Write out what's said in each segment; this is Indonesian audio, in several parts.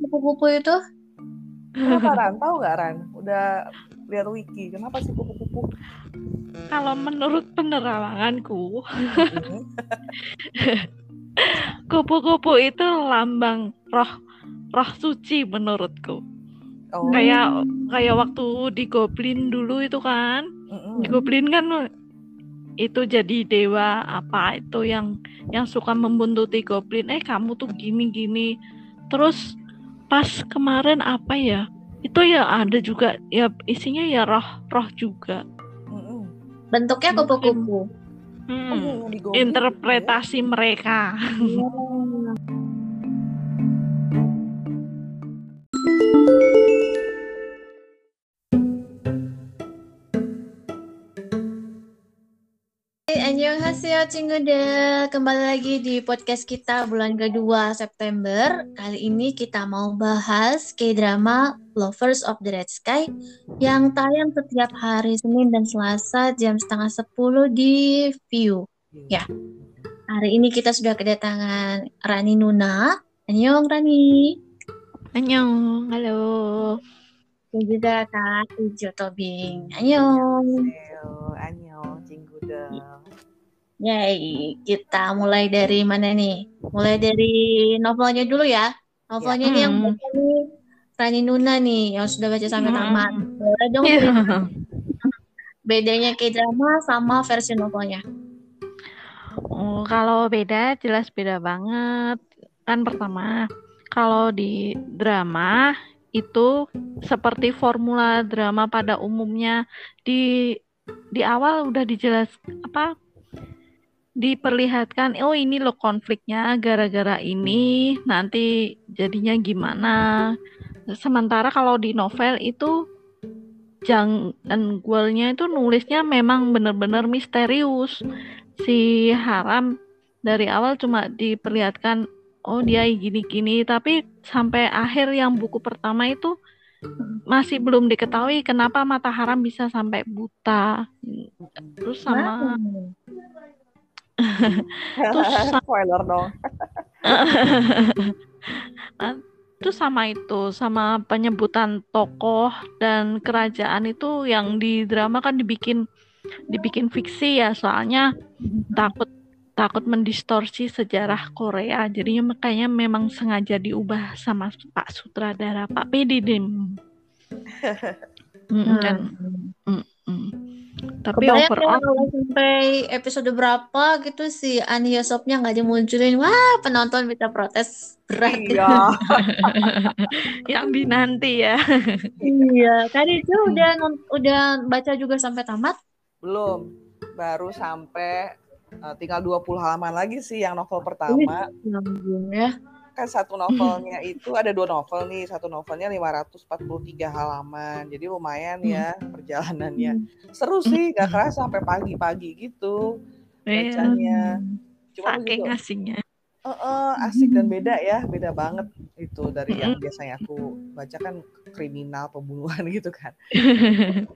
kupu-kupu itu? Kenapa Ran? Tahu nggak Ran? Udah lihat wiki. Kenapa sih kupu-kupu? Kalau menurut penerawanganku, Hmm. kupu-kupu itu lambang roh roh suci menurutku. Oh. Kayak kayak waktu di Goblin dulu itu kan. Mm-mm. Di Goblin kan itu jadi dewa apa itu yang yang suka membuntuti goblin eh kamu tuh gini gini terus pas kemarin apa ya? Itu ya ada juga ya isinya ya roh roh juga. Bentuknya kupu-kupu. Oh, Hmm, yang di Goblin interpretasi mereka Annyeonghaseyo Cinggude Kembali lagi di podcast kita bulan kedua September. Kali ini kita mau bahas K-drama Lovers of the Red Sky Yang tayang setiap hari Senin dan Selasa jam setengah 10 di View. Ya. Ya. Hari ini kita sudah kedatangan Rani Nuna. Annyeong Rani. Annyeong. Halo. Dan juga Kak Ijo Tobing. Annyeong. Annyeong, annyeong, cinggude. Yay, kita mulai dari mana nih? Mulai dari novelnya dulu ya. Novelnya nih yang Hmm. baca nih Rani Nuna nih, yang sudah baca sampai Hmm. tamat. Boleh dong Iya. bedanya K-drama sama versi novelnya. Oh, kalau beda jelas beda banget. Kan pertama, kalau di drama itu seperti formula drama pada umumnya di di awal udah dijelas apa diperlihatkan oh ini loh konfliknya gara-gara ini nanti jadinya gimana. Sementara kalau di novel itu Jang dan Gwalnya itu nulisnya memang benar-benar misterius. Si Haram dari awal cuma diperlihatkan oh dia gini-gini tapi sampai akhir yang buku pertama itu masih belum diketahui kenapa mata Haram bisa sampai buta. Terus sama terus Spoiler dong. terus sama itu sama penyebutan tokoh dan kerajaan itu yang di drama kan dibikin dibikin fiksi ya soalnya takut takut mendistorsi sejarah Korea jadinya makanya memang sengaja diubah sama Pak Sutradara Pak PD Dim Mm, dan mm. Tapi Kebayang overall kalau sampai episode berapa gitu si An Hyosopnya nggak dimunculin, wah penonton bisa protes berat. Iya. yang dinanti ya Iya, tadi itu udah udah baca juga sampai tamat. Belum. Baru sampai eh, tinggal 20 halaman lagi sih yang novel pertama. Nyambung ya. Kan satu novelnya itu ada dua novel nih. Satu novelnya 543 halaman. Jadi lumayan ya perjalanannya. Seru sih, gak kerasa sampai pagi-pagi gitu Iya, bacanya. Cuma saking begitu. asingnya Eh, eh, asik dan beda ya, beda banget itu dari yang biasanya aku baca kan kriminal pembunuhan gitu kan.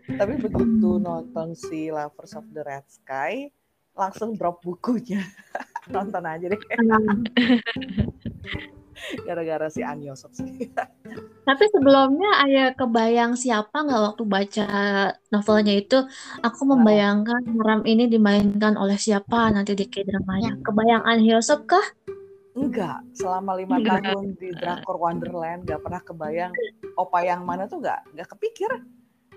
Tapi begitu nonton si Lovers of the Red Sky, langsung drop bukunya. nonton aja deh, gara-gara si An Yosop sih. Tapi sebelumnya ayah kebayang siapa nggak waktu baca novelnya itu? Aku membayangkan Haram ini dimainkan oleh siapa nanti di K-dramanya. Kebayang An Hyosop kah? Enggak, selama lima Enggak. tahun di Drakor Wonderland gak pernah kebayang opa yang mana tuh gak, nggak kepikir.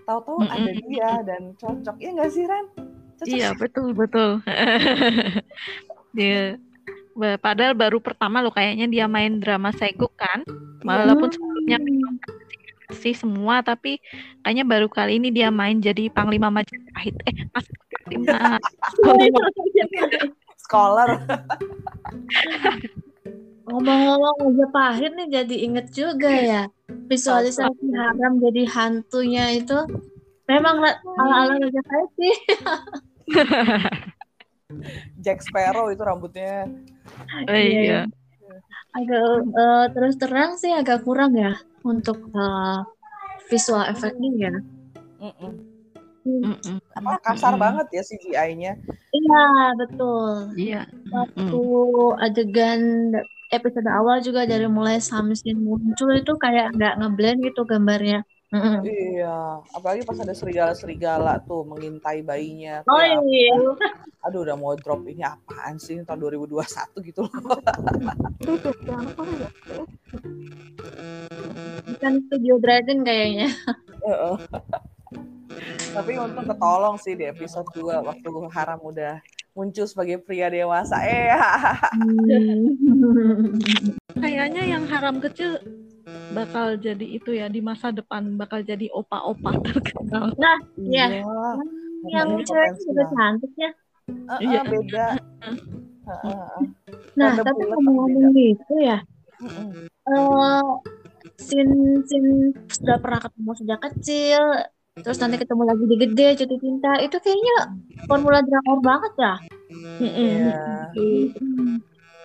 Tahu-tahu ada dia dan cocok. Iya nggak sih Ren? Cocok Iya sih. betul betul. dia padahal baru pertama loh kayaknya dia main drama Seguk kan. Walaupun sebelumnya sih semua tapi kayaknya baru kali ini dia main jadi Panglima Majapahit. Eh Mas Panglima. Scholar. Ngomong-ngomong Majapahit nih jadi inget juga ya. Visualisasi Haram jadi hantunya itu memang la- ala-ala Majapahit sih. Jack Sparrow itu rambutnya. Oh, iya. Agak eh, terus terang sih agak kurang ya untuk eh, visual efeknya ya. Mm-mm. Mm-mm. Apa kasar Mm-mm. banget ya CGI-nya. Iya, betul. Iya. Waktu adegan episode awal juga dari mulai Samsin muncul itu kayak nggak ngeblend gitu gambarnya. Iya, apalagi pas ada serigala-serigala tuh mengintai bayinya. Oh Kayak, iya. aduh udah mau drop ini apaan sih tahun 2021 gitu loh. Bukan Studio Dragon kayaknya. Heeh. Tapi untung ketolong sih di episode 2 waktu Haram udah muncul sebagai pria dewasa. Eh, Kayaknya yang haram kecil bakal jadi itu ya di masa depan bakal jadi opa-opa terkenal. Iya. Yang Namanya cewek juga cantik ya. Heeh, Iya. beda. Heeh. Nah, Rada tapi bulat tapi ngomong gitu ya. Eh sin sin sudah pernah ketemu sejak kecil, terus nanti ketemu lagi di gede jatuh cinta, itu kayaknya formula drakor banget ya. Iya.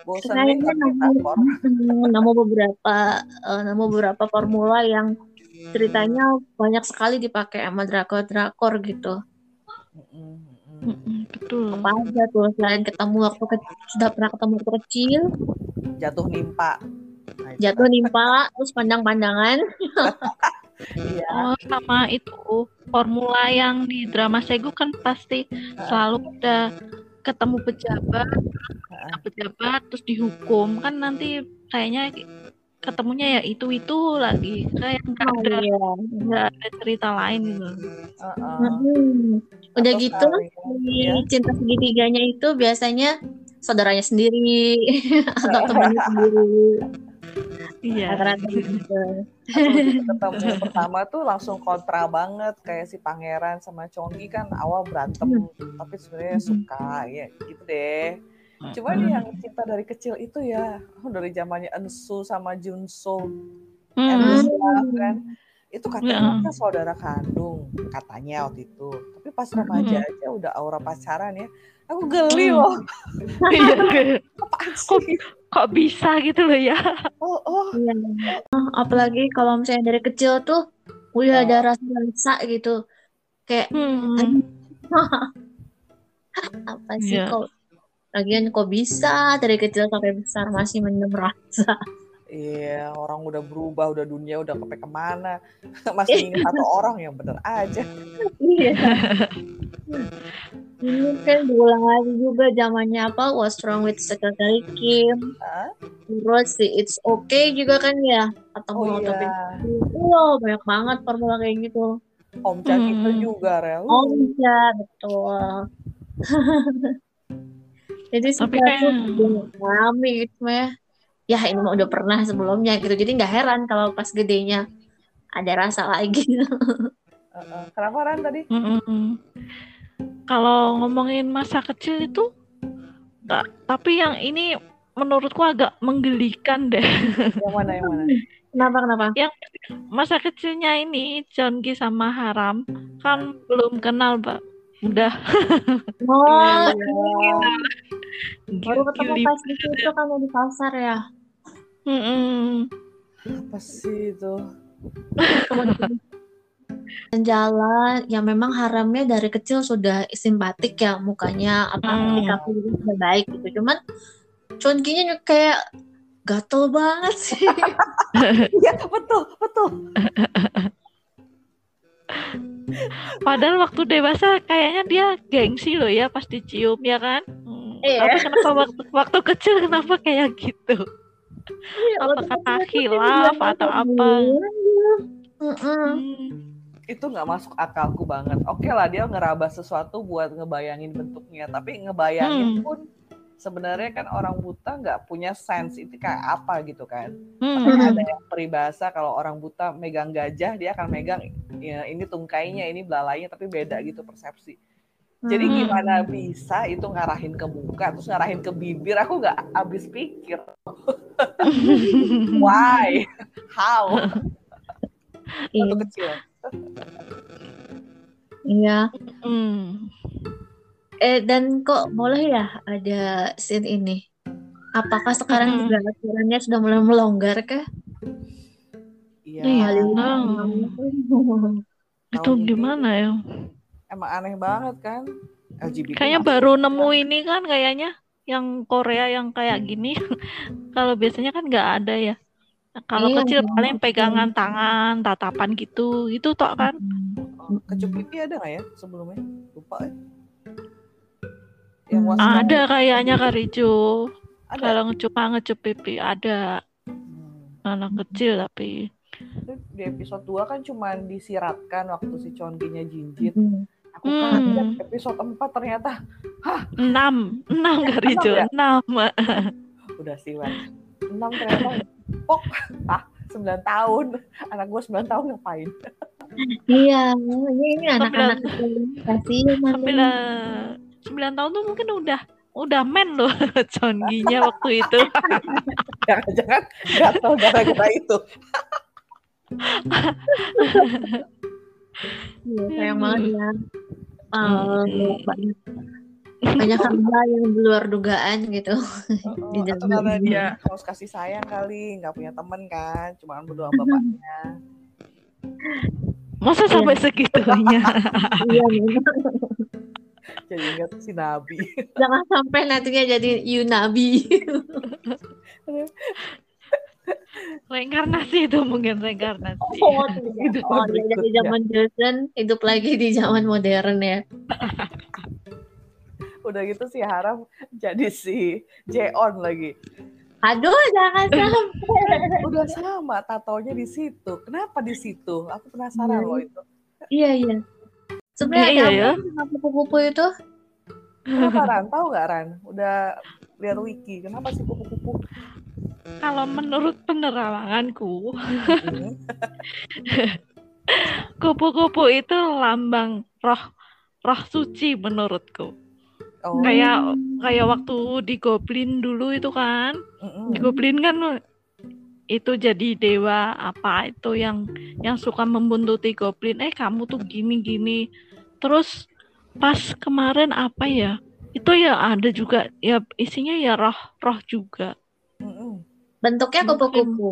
Bosan nih nemu, nemu beberapa eh, nemu beberapa formula yang ceritanya banyak sekali dipakai sama drakor-drakor gitu. Betul. Apa aja tuh selain ketemu waktu ke- sudah pernah ketemu waktu kecil, Jatuh nimpa. Jatuh nimpa, terus pandang-pandangan. Iya. Oh, sama itu formula yang di drama Segu kan pasti selalu ada ketemu pejabat, Heeh. pejabat terus dihukum kan nanti kayaknya ketemunya ya itu itu lagi kayak nggak Oh ada iya. ada cerita lain gitu. Heeh. Mm-mm. Udah Atau gitu, ya. cinta segitiganya itu biasanya saudaranya sendiri atau temannya sendiri. Iya. Gitu. Ketemu pertama tuh langsung kontra banget kayak si pangeran sama Chonggi kan awal berantem tapi sebenarnya suka ya gitu deh. Cuma nih yang cinta dari kecil itu ya oh, dari zamannya Ensu sama Junso Hmm. endless love kan itu katanya Ya. mereka saudara kandung katanya waktu itu tapi pas remaja aja udah aura pacaran ya aku geli Hmm. loh Iya. apaan kok sih kok bisa gitu loh ya? oh oh Iya. Oh, apalagi kalau misalnya dari kecil tuh udah Oh. ada rasa-rasa gitu. Kayak Hmm. apa sih Iya. kok lagian kok bisa dari kecil sampai besar masih mendem rasa. Iya, orang udah berubah, udah dunia udah sampai ke mana. Masih ingat satu orang yang bener aja. Iya. Ini kan diulang lagi juga zamannya apa What's Wrong with Secretary Kim Hah? Terus si It's Okay juga kan ya Atau Oh mau topik iya, Wow banyak banget formula kayak gitu Om Chan itu Hmm. juga, Rel. Oh iya betul Jadi Tapi tuh kayak- ngalami gitu ya Ya ini mah udah pernah sebelumnya gitu Jadi nggak heran kalau pas gedenya ada rasa lagi Heeh. Kenapa Ran tadi? Mm-mm. Kalau ngomongin masa kecil itu, nggak- tapi yang ini menurutku agak menggelikan deh. Yang mana yang mana? Kenapa kenapa? Masa kecilnya ini Jonggi sama Haram kan belum kenal, Mbak. Udah Oh Iya. baru ketemu pas di situ kan di pasar ya Mm-mm. Apa sih itu? Jalan yang memang haramnya dari kecil sudah simpatik ya mukanya apa Hmm. sikapnya juga sudah baik gitu cuman Chonkinya kayak gatel banget sih Iya, betul, betul. Padahal waktu dewasa kayaknya dia gengsi loh ya pas dicium ya kan. Hmm, Iya. Tapi kenapa waktu waktu kecil kenapa kayak gitu? Apa kata khilaf atau apa? Mm-mm. Hmm. Itu nggak masuk akalku banget. Oke lah, dia ngeraba sesuatu buat ngebayangin bentuknya. Tapi ngebayangin Hmm. pun sebenarnya kan orang buta nggak punya sense itu kayak apa gitu kan. Hmm. Ada yang peribahasa kalau orang buta megang gajah dia akan megang ya, ini tungkainya ini belalainya tapi beda gitu persepsi jadi Hmm. gimana bisa itu ngarahin ke muka terus ngarahin ke bibir aku nggak habis pikir why how Iya. kecil Iya. Hmm. Eh dan kok boleh ya ada scene ini? Apakah sekarang Mm-mm. juga aturannya sudah mulai melonggar kah? iya Iya. Hmm. Itu gimana ya? Emang aneh banget kan LGBT Kayaknya baru nemu ini kan kayaknya. yang Korea yang kayak gini. Kalau biasanya kan nggak ada ya. Kalau Iya, kecil paling pegangan tangan, tatapan gitu, itu tok kan. Oh, kecup pipi ada nggak ya sebelumnya? Lupa ya. Yang Hmm. Ada kayaknya Kak Rijo. ada. Kalau cuma ngecup pipi ada Hmm. anak kecil tapi Itu di episode 2 kan cuma disiratkan waktu si Chonginya jinjit. Hmm. Aku Hmm. kaget episode 4 ternyata enam, enam Kak Rijo, ya? enam. udah sih Wan. 6 ternyata pok ah 9 tahun. Anak gue 9 tahun ngapain? Iya, ini, ini anak-anak kasihan. Sembilan, sembilan tahun tuh mungkin udah udah men loh Chonginya waktu itu. Jangan-jangan gatel gara-gara itu. Iya, sayang banget ya. Hmm. banyak banyak hal yang di luar dugaan gitu. Oh, Di atau karena dia harus kasih sayang kali, nggak punya temen kan, cuma berdua bapaknya. Masa sampai segitunya? Iya. Jadi ingat si Nabi. Jangan sampai nantinya jadi Yunabi. Reinkarnasi itu mungkin reinkarnasi. Oh, tidak. Hidup Oh, dia dari berikutnya. zaman Joseon hidup lagi di zaman modern ya. Udah gitu si Haram jadi si Jeon lagi. Aduh, jangan sampai. Udah sama tatonya di situ. Kenapa di situ? Aku penasaran Iya. loh itu. Iya, iya. Sebenarnya Iya, ada ya. apa sih kupu-kupu itu? Kenapa Ran? Tahu nggak Ran? Udah lihat wiki. Kenapa sih kupu-kupu? Kalau menurut penerawanganku, kupu-kupu itu lambang roh roh suci menurutku. Oh, Kayak kayak waktu di Goblin dulu itu kan, mm-mm. di Goblin kan itu jadi dewa apa itu yang yang suka membuntuti Goblin. Eh kamu tuh gini-gini. Terus pas kemarin apa ya? Itu ya ada juga ya isinya ya roh-roh juga. Bentuknya kupu-kupu.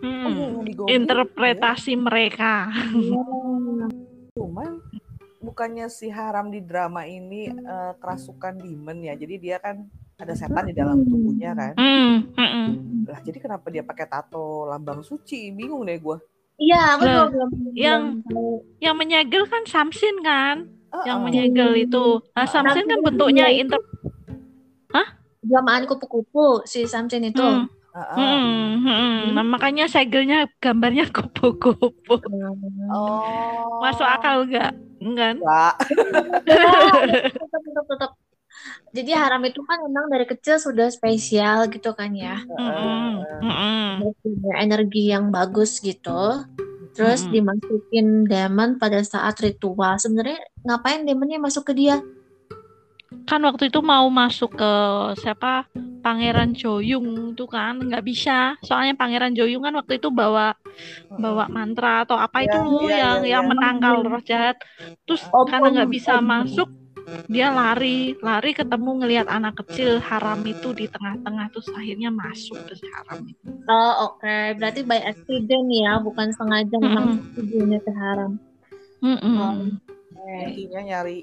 Hmm. Interpretasi mereka. Oh. Cuman bukannya si Haram di drama ini eh, kerasukan demon ya. Jadi dia kan ada setan di dalam tubuhnya kan. Hmm, hmm. Lah jadi kenapa dia pakai tato lambang suci? Bingung deh gue. Iya, aku juga belum yang- belum. Yang menyegel kan Samsin kan? Yang Uh-uh. menyegel itu. Nah, Samsin kan bentuknya inter Jelmaan kupu-kupu si Samson itu. Hmm, Uh-uh. hmm, hmm. Nah, makanya segelnya gambarnya kupu-kupu. Oh. Masuk akal nggak? Enggak. Enggak. tetap, tetap, tetap. Jadi haram itu kan memang dari kecil sudah spesial gitu kan ya. Hmm, hmm. Punya energi yang bagus gitu. Terus Mm-mm. dimasukin demon pada saat ritual. Sebenarnya ngapain demonnya masuk ke dia? Kan waktu itu mau masuk ke siapa? Pangeran Joyung itu kan nggak bisa. Soalnya Pangeran Joyung kan waktu itu bawa bawa mantra atau apa itu Iya, loh iya, yang iya, yang iya. menangkal roh jahat. Terus Om, karena nggak bisa om. masuk, dia lari, lari ketemu ngelihat anak kecil haram itu di tengah-tengah terus akhirnya masuk ke haram itu. Oh oke, berarti by accident ya, bukan sengaja memang tujuannya ke haram. Mm-mm. Intinya nyari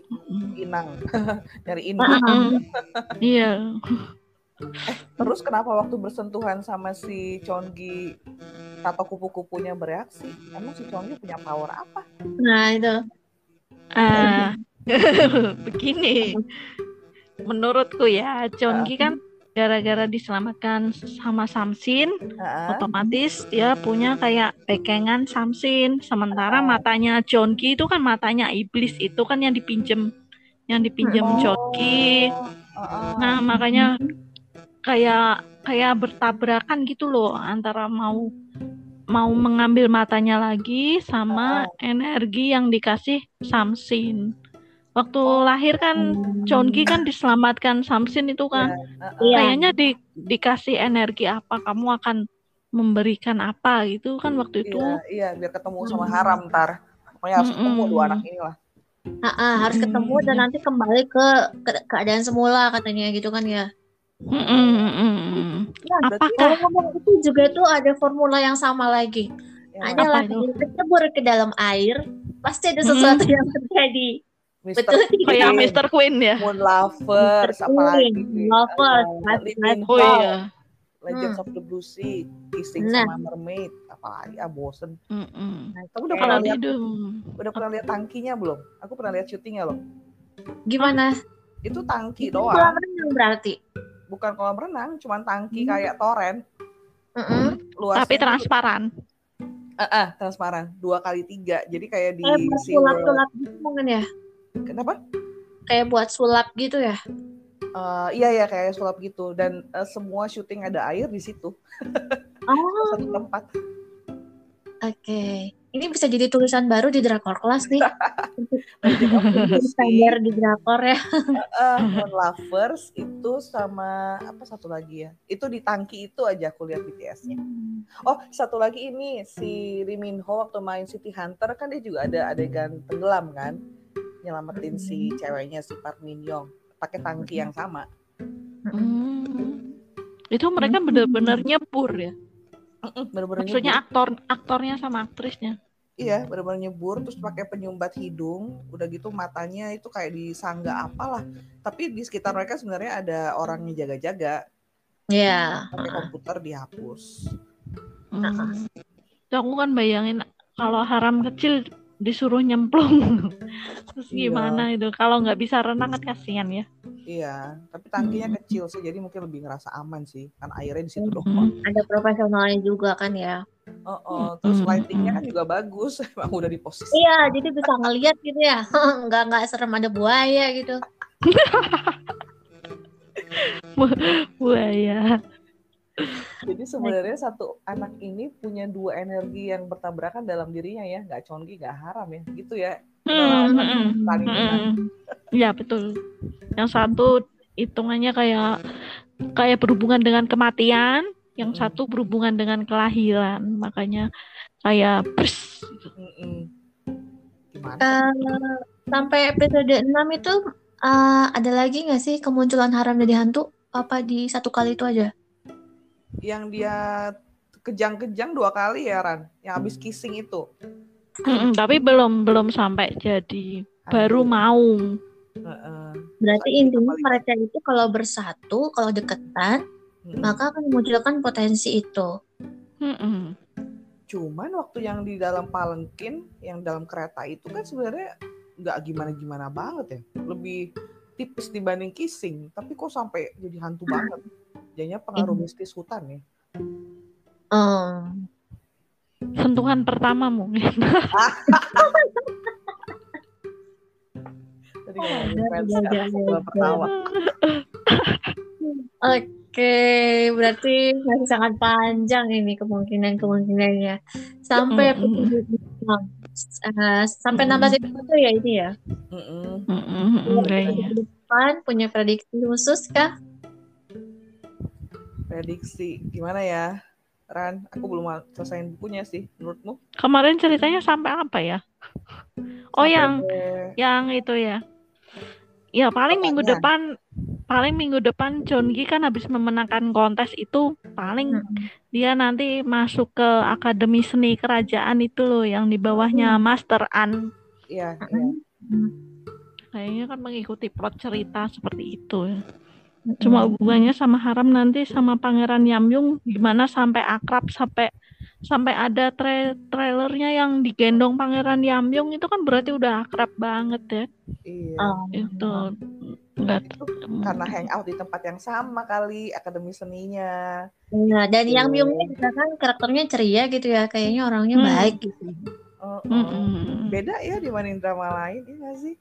inang. nyari inang. Iya. Terus kenapa waktu bersentuhan sama si Chongi tato kupu-kupunya bereaksi? Emang si Chongi punya power apa? Nah itu. Ah, begini. Menurutku ya, Chongi kan gara-gara diselamatkan sama Samsin, Heeh. otomatis dia punya kayak pegangan Samsin. Sementara matanya Chongi itu kan matanya iblis itu kan yang dipinjem yang dipinjem Oh. Chongi. Heeh. Nah, makanya kayak kayak bertabrakan gitu loh antara mau mau mengambil matanya lagi sama energi yang dikasih Samsin. Waktu lahir kan Chongi kan diselamatkan Samsin itu kan. Heeh. Iya. Kayaknya di, dikasih energi apa kamu akan memberikan apa gitu kan waktu itu. Iya, iya, biar ketemu sama Haram ntar. Pokoknya harus Mm-mm. ketemu dua anak inilah. Ah, ah, harus ketemu dan nanti kembali ke, ke keadaan semula katanya gitu kan ya. Mm-mm, mm-mm. Nah, Berarti kalau ngomong itu juga tuh ada formula yang sama lagi. yang Ada Apa lagi itu? kecebur ke dalam air, pasti ada sesuatu yang terjadi. Mr. Betul. Kayak Queen, Mr. Queen ya. Moon Lovers, Mr. apalagi Queen, Lovers, uh, Living. Oh iya. Legends of the Blue Sea, Kissing Nah. sama Mermaid, apalagi ah bosen. Mm-mm. Nah, kamu udah pernah lihat udah pernah lihat tangkinya belum? Aku pernah lihat syutingnya loh. Gimana? Itu tangki Itu doang, kolam renang berarti. bukan kolam renang, cuman tangki Hmm. kayak toren. Mm-mm. Luasnya Tapi transparan. Ah, ah, transparan, dua kali tiga. Jadi kayak di SeaWorld. sulap-sulap gitu mungkin ya. Kenapa? Kayak buat sulap gitu ya. Eh, iya ya kayak sulap gitu dan eh, semua syuting ada air di situ Oh, satu tempat. oke. Ini bisa jadi tulisan baru di drakor kelas nih. Standar di drakor ya. eh, Moon Lovers itu sama apa satu lagi ya? Itu di tangki itu aja aku lihat BTS-nya. Oh satu lagi ini si Lee Min Ho waktu main City Hunter kan dia juga ada adegan tenggelam kan, nyelamatin si ceweknya si Park Min Young pakai tangki yang sama. Hmm. Itu mereka Hmm. benar-benar nyebur ya. Bener-bener Maksudnya nyebur. aktor aktornya sama aktrisnya. Iya, benar-benar nyebur terus pakai penyumbat hidung, udah gitu matanya itu kayak disangga apalah. Tapi di sekitar mereka sebenarnya ada orang yang jaga-jaga, Ya. pakai komputer dihapus. Hmm. Tuh, Aku kan bayangin kalau haram kecil disuruh nyemplung. Terus Iya. gimana itu? Kalau nggak bisa renang kan kasihan ya. Iya, tapi tangkinya Hmm. kecil sih, jadi mungkin lebih ngerasa aman sih, kan airnya di situ doang. Hmm. Ada profesionalnya juga kan ya. Oh, oh. terus Hmm, lightingnya hmm. kan juga bagus, emang udah di posisi. Iya, jadi bisa ngeliat gitu ya. Nggak nggak serem ada buaya gitu. Buaya. Jadi sebenarnya satu anak ini punya dua energi yang bertabrakan dalam dirinya ya, nggak conggi, nggak haram ya, gitu ya. Hmm, hmm, hmm, hmm. Ya betul. Yang satu hitungannya kayak kayak berhubungan dengan kematian, yang Mm. satu berhubungan dengan kelahiran. Makanya kayak pers. Mm-mm. Gimana? Eh, sampai episode 6 itu eh, ada lagi nggak sih kemunculan haram dari hantu? Apa di satu kali itu aja? Yang dia kejang-kejang dua kali ya Ran, yang habis kissing itu. Mm-mm, tapi belum belum sampai jadi baru Aduh. mau. Heeh. Berarti Lagi intinya mereka itu kalau bersatu, kalau deketan, Mm-mm. maka akan memunculkan potensi itu. Mm-mm. Cuman waktu yang di dalam palengkin, yang dalam kereta itu kan sebenarnya nggak gimana-gimana banget ya. Lebih tipis dibanding kissing, tapi kok sampai jadi hantu banget. Jadinya pengaruh Iya. mistis hutan ya. Em, Sentuhan pertama mungkin. Tadi pertama. Oke, berarti masih sangat panjang ini kemungkinan-kemungkinannya. Sampai episode enam. Eh, sampai Mm-mm. 16 episode ya ini ya. Mm-mm. Mm-mm, kayaknya. Episode depan punya prediksi khusus kah? Prediksi gimana ya? Ran, aku belum selesaiin bukunya sih. Menurutmu? Kemarin ceritanya sampai apa ya? Oh Sampai yang ke- yang itu ya. Ya paling minggu Pokoknya. depan paling minggu depan John Gi kan habis memenangkan kontes itu paling Mm-mm. dia nanti masuk ke Akademi Seni Kerajaan itu loh yang di bawahnya Master An. Iya, iya. Mm-mm. Kayaknya kan mengikuti plot cerita seperti itu. Ya. Cuma hubungannya sama Haram nanti sama Pangeran Yamyung gimana sampai akrab sampai sampai ada tra- trailernya yang digendong Pangeran Yamyung itu kan berarti udah akrab banget ya. Iya. Oh. Itu enggak Itu karena hangout di tempat yang sama kali akademi seninya. Iya, dan yang Gitu. Myung juga kan karakternya ceria gitu ya, kayaknya orangnya Hmm. baik gitu. Oh, oh. Mm-mm. Beda ya dibanding drama lain, nggak sih?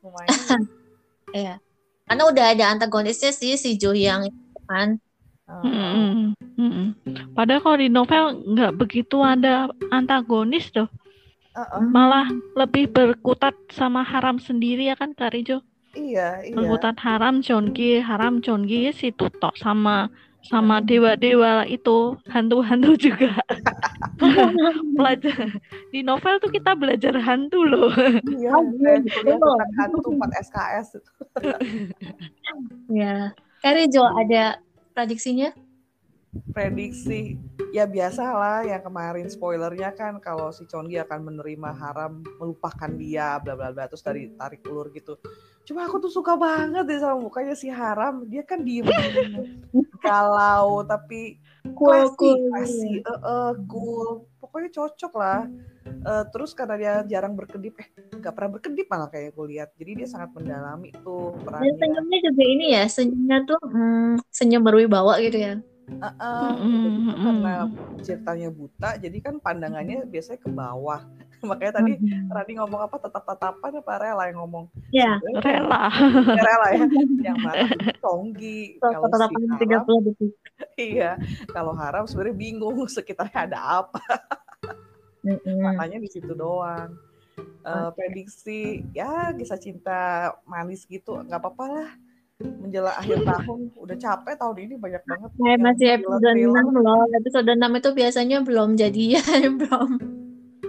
Lumayan. Iya. Karena udah ada antagonisnya sih si Jo yang itu kan. Oh, Mm-mm. Mm-mm. Padahal kalau di novel nggak begitu ada antagonis tuh, oh. malah lebih berkutat sama Haram sendiri ya kan Karijo? Iya, iya. Berkutat Haram Chongi, Haram Chongi si Tutok sama sama dewa-dewa itu hantu-hantu juga. belajar di novel tuh kita belajar hantu loh. Iya, Oh, kayak gitu. kuliah tentang hantu 4 SKS. Ya. Kari Jo ada prediksinya? Prediksi ya biasalah yang kemarin spoilernya kan kalau si Chongi akan menerima haram melupakan dia bla bla bla terus dari tarik ulur gitu cuma aku tuh suka banget deh sama mukanya si haram. Dia kan diem galau tapi Cool, classy, cool. classy, eh, eh, cool. Pokoknya cocok lah. Eh, terus karena dia jarang berkedip eh nggak pernah berkedip malah kayak gue lihat. Jadi dia sangat mendalami tuh Dan perannya senyumnya juga ini ya, senyumnya tuh hmm, senyum berwibawa gitu ya. Mm-mm, jadi tuh mm-mm. karena ceritanya buta jadi kan pandangannya biasanya ke bawah makanya tadi. Rani ngomong apa tetap tatapan apa rela yang ngomong. Ya, Rela. ya rela ya. Yang mana Tonggi. Kalau si tatapan haram 30 detik. iya. Kalau haram sebenarnya bingung sekitarnya ada apa. Makanya di situ doang. Eh, prediksi ya kisah cinta manis gitu nggak apa-apa lah. Menjelang akhir tahun udah capek tahun ini banyak banget Saya masih episode thriller-thriller. 6 loh. Episode 6 itu biasanya belum jadian, belum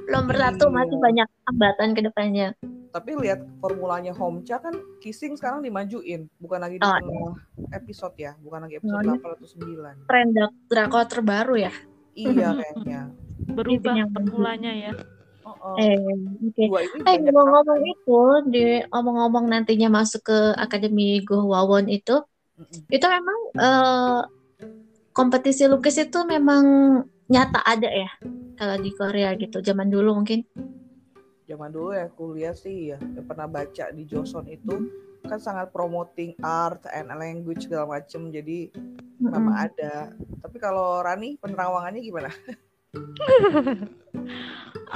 belum bersatu, Iya. masih banyak hambatan ke depannya. tapi lihat formulanya Homcha kan kissing sekarang dimajuin bukan lagi di Oh, tengah episode ya bukan lagi episode Oh, 8 atau 9 Tren drakor terbaru ya. iya kayaknya Berubah yang formulanya ya. oh, oh. Eh, ini Eh ngomong-ngomong itu, di ngomong-ngomong nantinya masuk ke Akademi Go Wawon itu, Mm-mm. itu memang eh, kompetisi lukis itu memang nyata ada ya kalau di Korea gitu. Zaman dulu mungkin. zaman dulu ya kuliah sih ya yang pernah baca di Joseon itu kan sangat promoting art and language segala macem jadi memang Mm-mm. ada tapi kalau Rani penerawangannya gimana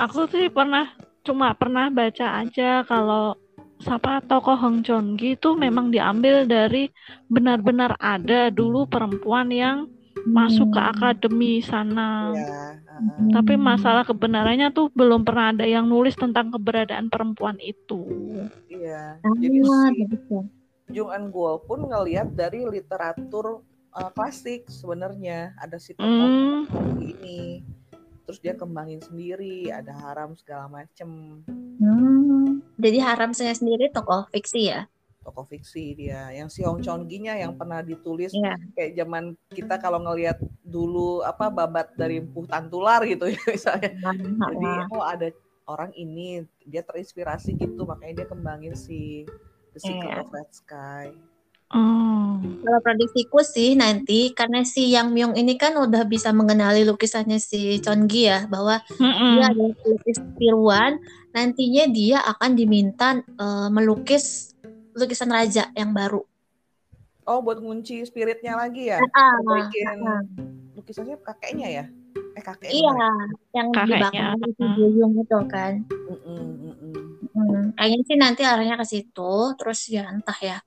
Aku sih pernah cuma pernah baca aja kalau siapa tokoh Hong Joong Gi itu memang diambil dari benar-benar ada dulu perempuan yang masuk ke Hmm. akademi sana. ya. Tapi masalah kebenarannya tuh belum pernah ada yang nulis tentang keberadaan perempuan itu. iya Ah, jadi si bagus ya. Jung Eun Gul pun ngelihat dari literatur uh, klasik sebenarnya ada si tokoh Hmm, ini terus dia kembangin sendiri ada haram segala macem Hmm. Jadi haram saya sendiri tokoh fiksi ya. Tokoh fiksi dia yang si Hong Chong Gi-nya yang pernah ditulis Iya. kayak zaman kita kalau ngelihat dulu apa babat dari empuh tantular gitu ya misalnya jadi oh ada orang ini dia terinspirasi gitu makanya dia kembangin si The Secret Iya. of Red Sky oh, Kalau prediksiku sih nanti karena si Yang Myung ini kan udah bisa mengenali lukisannya si Chongi ya bahwa Mm-mm. dia adalah pelukis tiruan nantinya dia akan diminta eh, melukis lukisan raja yang baru. oh buat ngunci spiritnya lagi ya Ah, bikin ah. lukisannya kakeknya ya eh kakeknya Iya, yang di Kakeknya. belakang itu Boyong itu kan. Hmm, kayaknya sih nanti arahnya ke situ, terus ya entah ya.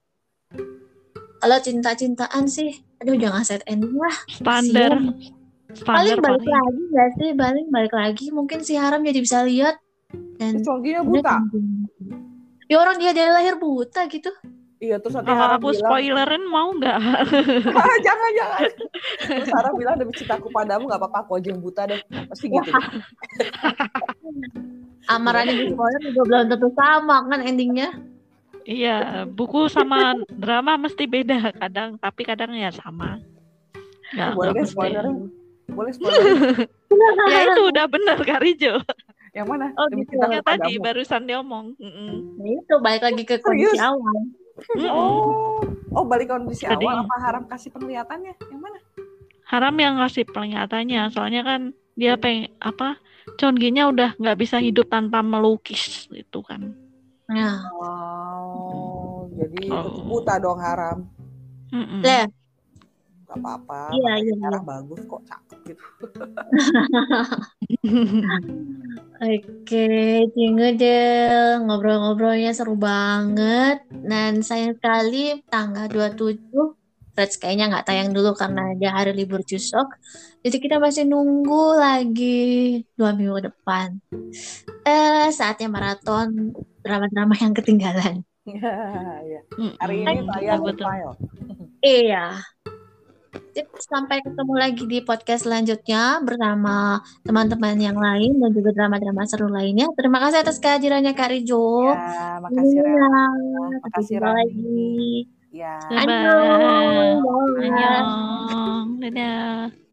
Kalau cinta-cintaan sih, aduh jangan set ending lah. standar Paling balik paling. lagi nggak sih? Paling balik lagi, mungkin si Haram jadi bisa lihat dan udah buta. Ya orang dia dari lahir buta gitu. iya terus nanti Kalau Hara aku bilang spoilerin mau nggak? ah, jangan jangan terus Hara bilang demi cintaku padamu nggak apa-apa aku aja yang buta deh pasti gitu. Amarannya di spoiler juga belum tentu sama kan endingnya. Iya, buku sama drama mesti beda kadang, tapi kadang ya sama. Nggak, boleh spoilerin boleh spoiler Ya itu udah bener Kak Rijo. Yang mana Oh, demi gitu. Yang tadi padamu barusan dia omong. Mm-mm. Nah, itu balik lagi ke kondisi Serius? awal. Oh oh balik kondisi Tadi. awal apa haram kasih penglihatannya yang mana Haram yang ngasih penglihatannya, soalnya kan dia pengen apa? Chonginya udah nggak bisa hidup tanpa melukis itu kan. Nah, oh jadi Oh. buta dong haram Mm-mm. deh. nggak apa-apa Iya, iya, sekarang bagus kok cakep gitu Oke, Cingedel. Ngobrol-ngobrolnya seru banget. Dan sayang sekali tanggal 27 Reds kayaknya nggak tayang dulu karena dia hari libur Chuseok. Jadi kita masih nunggu lagi dua minggu depan. Eh, saatnya maraton drama-drama yang ketinggalan. Iya, iya. Hari ini tayang betul. Iya. Sip, sampai ketemu lagi di podcast selanjutnya bersama teman-teman yang lain dan juga drama-drama seru lainnya. Terima kasih atas kehadirannya Kak Rijo. ya makasih sampai makasih jumpa Rani. lagi. ya Bye-bye. Annyeong. Bye. Annyeong. Dadah.